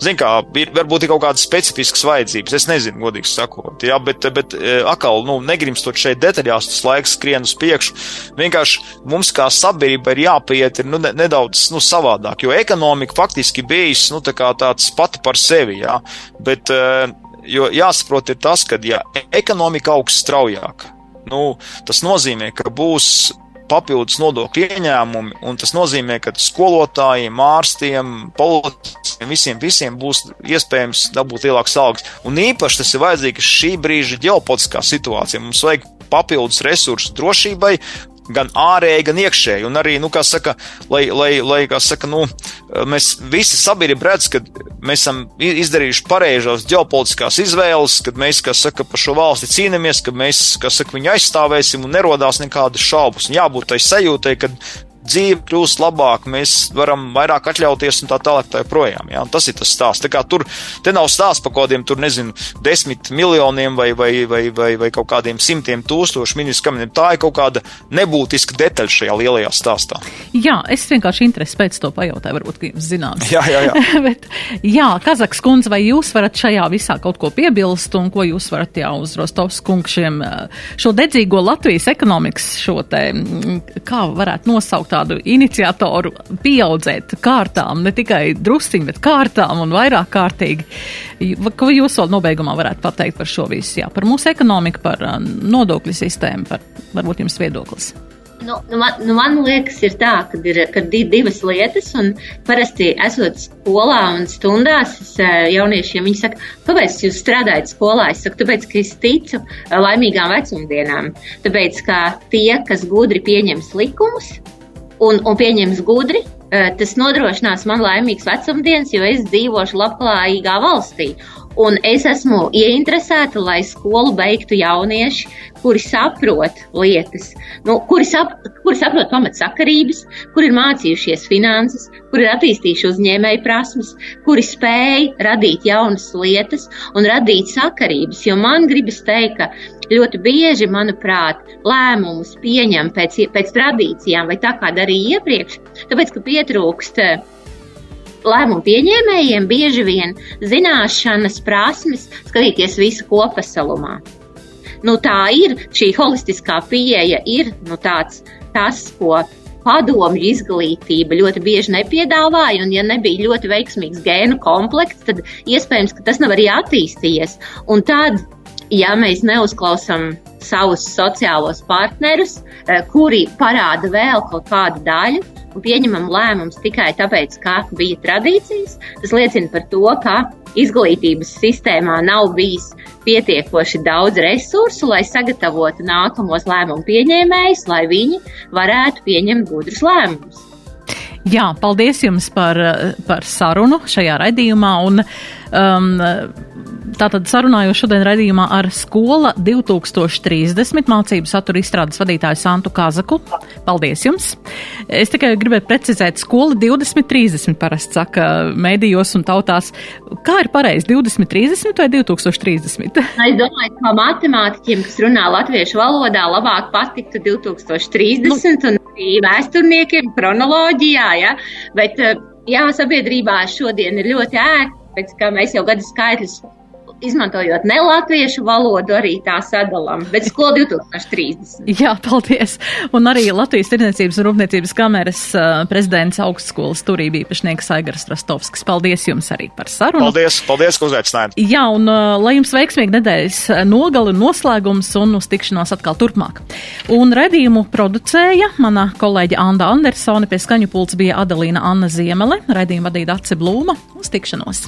Speaker 2: zin kā, ir, varbūt ir kaut kādas specifiskas vajadzības, es nezinu, godīgi sakot, jā, bet, bet uh, akal, nu, negrimstot šeit detaļās, tas laiks skrien uz priekšu. Vienkārši mums kā sabiedrība ir jāpiet ir, nu, ne, nedaudz, nu, savādāk, jo ekonomika faktiski bijis, nu, tā kā tāds pati par sevi, jā, bet, uh, jo jāsaprot ir tas, ka, ja ekonomika augs straujāk, nu, tas nozīmē, ka būs papildus nodokļu ieņēmumi, un tas nozīmē, ka skolotājiem, ārstiem, policistiem, visiem, visiem būs iespējams dabūt lielākas algas. Un īpaši tas ir vajadzīgs šī brīža ģeopolitiskā situācija. Mums vajag papildus resursu drošībai, gan ārēji, gan iekšēji. Un arī, nu, kā saka, lai, lai, lai kā saka, nu, mēs visi sabiedrība redz, ka mēs esam izdarījuši pareizās ģeopolitiskās izvēles, kad mēs, kā saka, par šo valsti cīnāmies, ka mēs, kā saka, viņu aizstāvēsim un nerodās nekādas šaubas. Un jābūt tai sajūtai, ka dzīve kļūst labāka, mēs varam vairāk atļauties un tā tālāk tā joprojām. Ja? Un tas ir tas stāsts. Tā kā tur nav stāsts par kaut kādiem, tur nezinu, desmit miljoniem vai, vai, vai, vai, vai kaut kādiem simtiem tūkstošu ministru kaminiem. Tā ir kaut kāda nebūtiska detaļa šajā lielajā stāstā.
Speaker 1: Jā, es vienkārši interesi pēc to pajautāju, varbūt, ka jums zināms.
Speaker 2: Jā, jā, jā. [LAUGHS]
Speaker 1: Bet, jā, Kazaks kundze, vai jūs varat šajā visā kaut ko piebilst un ko jūs varat jā uz Rostovs kungšiem šo dedzīgo Latvijas ekonomikas šo te, kā varētu nosaukt tādu iniciatoru pieaudzēt kārtām, ne tikai drusciņi, bet kārtām un vairāk kārtīgi. Ko jūs vēl nobeigumā varētu pateikt par šo visu? Jā, par mūsu ekonomiku, par uh, nodokļu sistēmu, par varbūt jums viedoklis.
Speaker 3: Nu, nu, man, nu, man liekas, ir tā, ka ir, ka ir divas lietas, un parasti esot skolā un stundās, es, uh, jauniešiem viņi saka, kāpēc jūs strādājat skolā? Es saku, tāpēc, ka es ticu uh, laimīgām vecumdienām. Tāpēc, ka tie, kas gudri pieņems likumus, un, un pieņems gudri, tas nodrošinās man laimīgas vecumdienas, jo es dzīvošu labklājīgā valstī. Un es esmu ieinteresēta, lai skolu beigtu jaunieši, kuri saprot lietas, nu, kuri, sap, kuri saprot pamatsakarības, kuri ir mācījušies finanses, kuri ir attīstījuši uzņēmēju prasmes, kuri spēj radīt jaunas lietas un radīt sakarības. Jo man gribas teikt, ka ļoti bieži, manuprāt, lēmumus pieņem pēc, pēc tradīcijām vai tā kā darīja iepriekš, tāpēc, ka pietrūkst lēmumu pieņēmējiem bieži vien zināšanas, prasmes, skatīties visu kopasalumā. Nu, tā ir šī holistiskā pieeja, ir nu, tāds, tas, ko padomju izglītība ļoti bieži nepiedāvāja, un ja nebija ļoti veiksmīgs gēnu komplekts, tad iespējams, ka tas nav arī attīstījies. Un tad, ja mēs neuzklausām savus sociālos partnerus, eh, kuri parāda vēl kaut kādu daļu, un pieņemam lēmumus tikai tāpēc, ka bija tradīcijas, tas liecina par to, ka izglītības sistēmā nav bijis pietiekoši daudz resursu, lai sagatavotu nākamos lēmumu pieņēmējus, lai viņi varētu pieņemt gudrus lēmumus.
Speaker 1: Jā, paldies jums par, par sarunu šajā raidījumā. Un, um, Tātad sarunāju šodien raidījumā ar skola 2030 mācību satura izstrādes vadītāju Santu Kazaku. Paldies jums! Es tikai gribēju precizēt, skola 2030 parasti saka mēdījos un tautās. Kā ir pareizi, 2030 vai 2030?
Speaker 3: Es domāju, ka matemātiķiem, kas runā latviešu valodā, labāk patiktu 2030 nu, un arī vēsturniekiem kronoloģijā, ja? bet jā, sabiedrībā šodien ir ļoti ērti, pēc kā mēs jau gadu skaitļus izmantojot ne latviešu valodu, arī tā sadalām, bet skola 2030.
Speaker 1: Jā, paldies. Un arī Latvijas Tirniecības un Rūpniecības kameras uh, prezidents augstskolas turība īpašnieks Aigars Rastovskis. Paldies jums arī par sarunu.
Speaker 2: Paldies, paldies, ka uzaicinājāt.
Speaker 1: Jā, un uh, lai jums veiksmīgi nedēļas nogali un noslēgums un uz tikšanos atkal turpmāk. Un redījumu producēja mana kolēģa Anda Andersone, pie skaņu pults bija Adalīna Anna Ziemele, redījumu vadīja Dace Blūma. Uz tikšanos!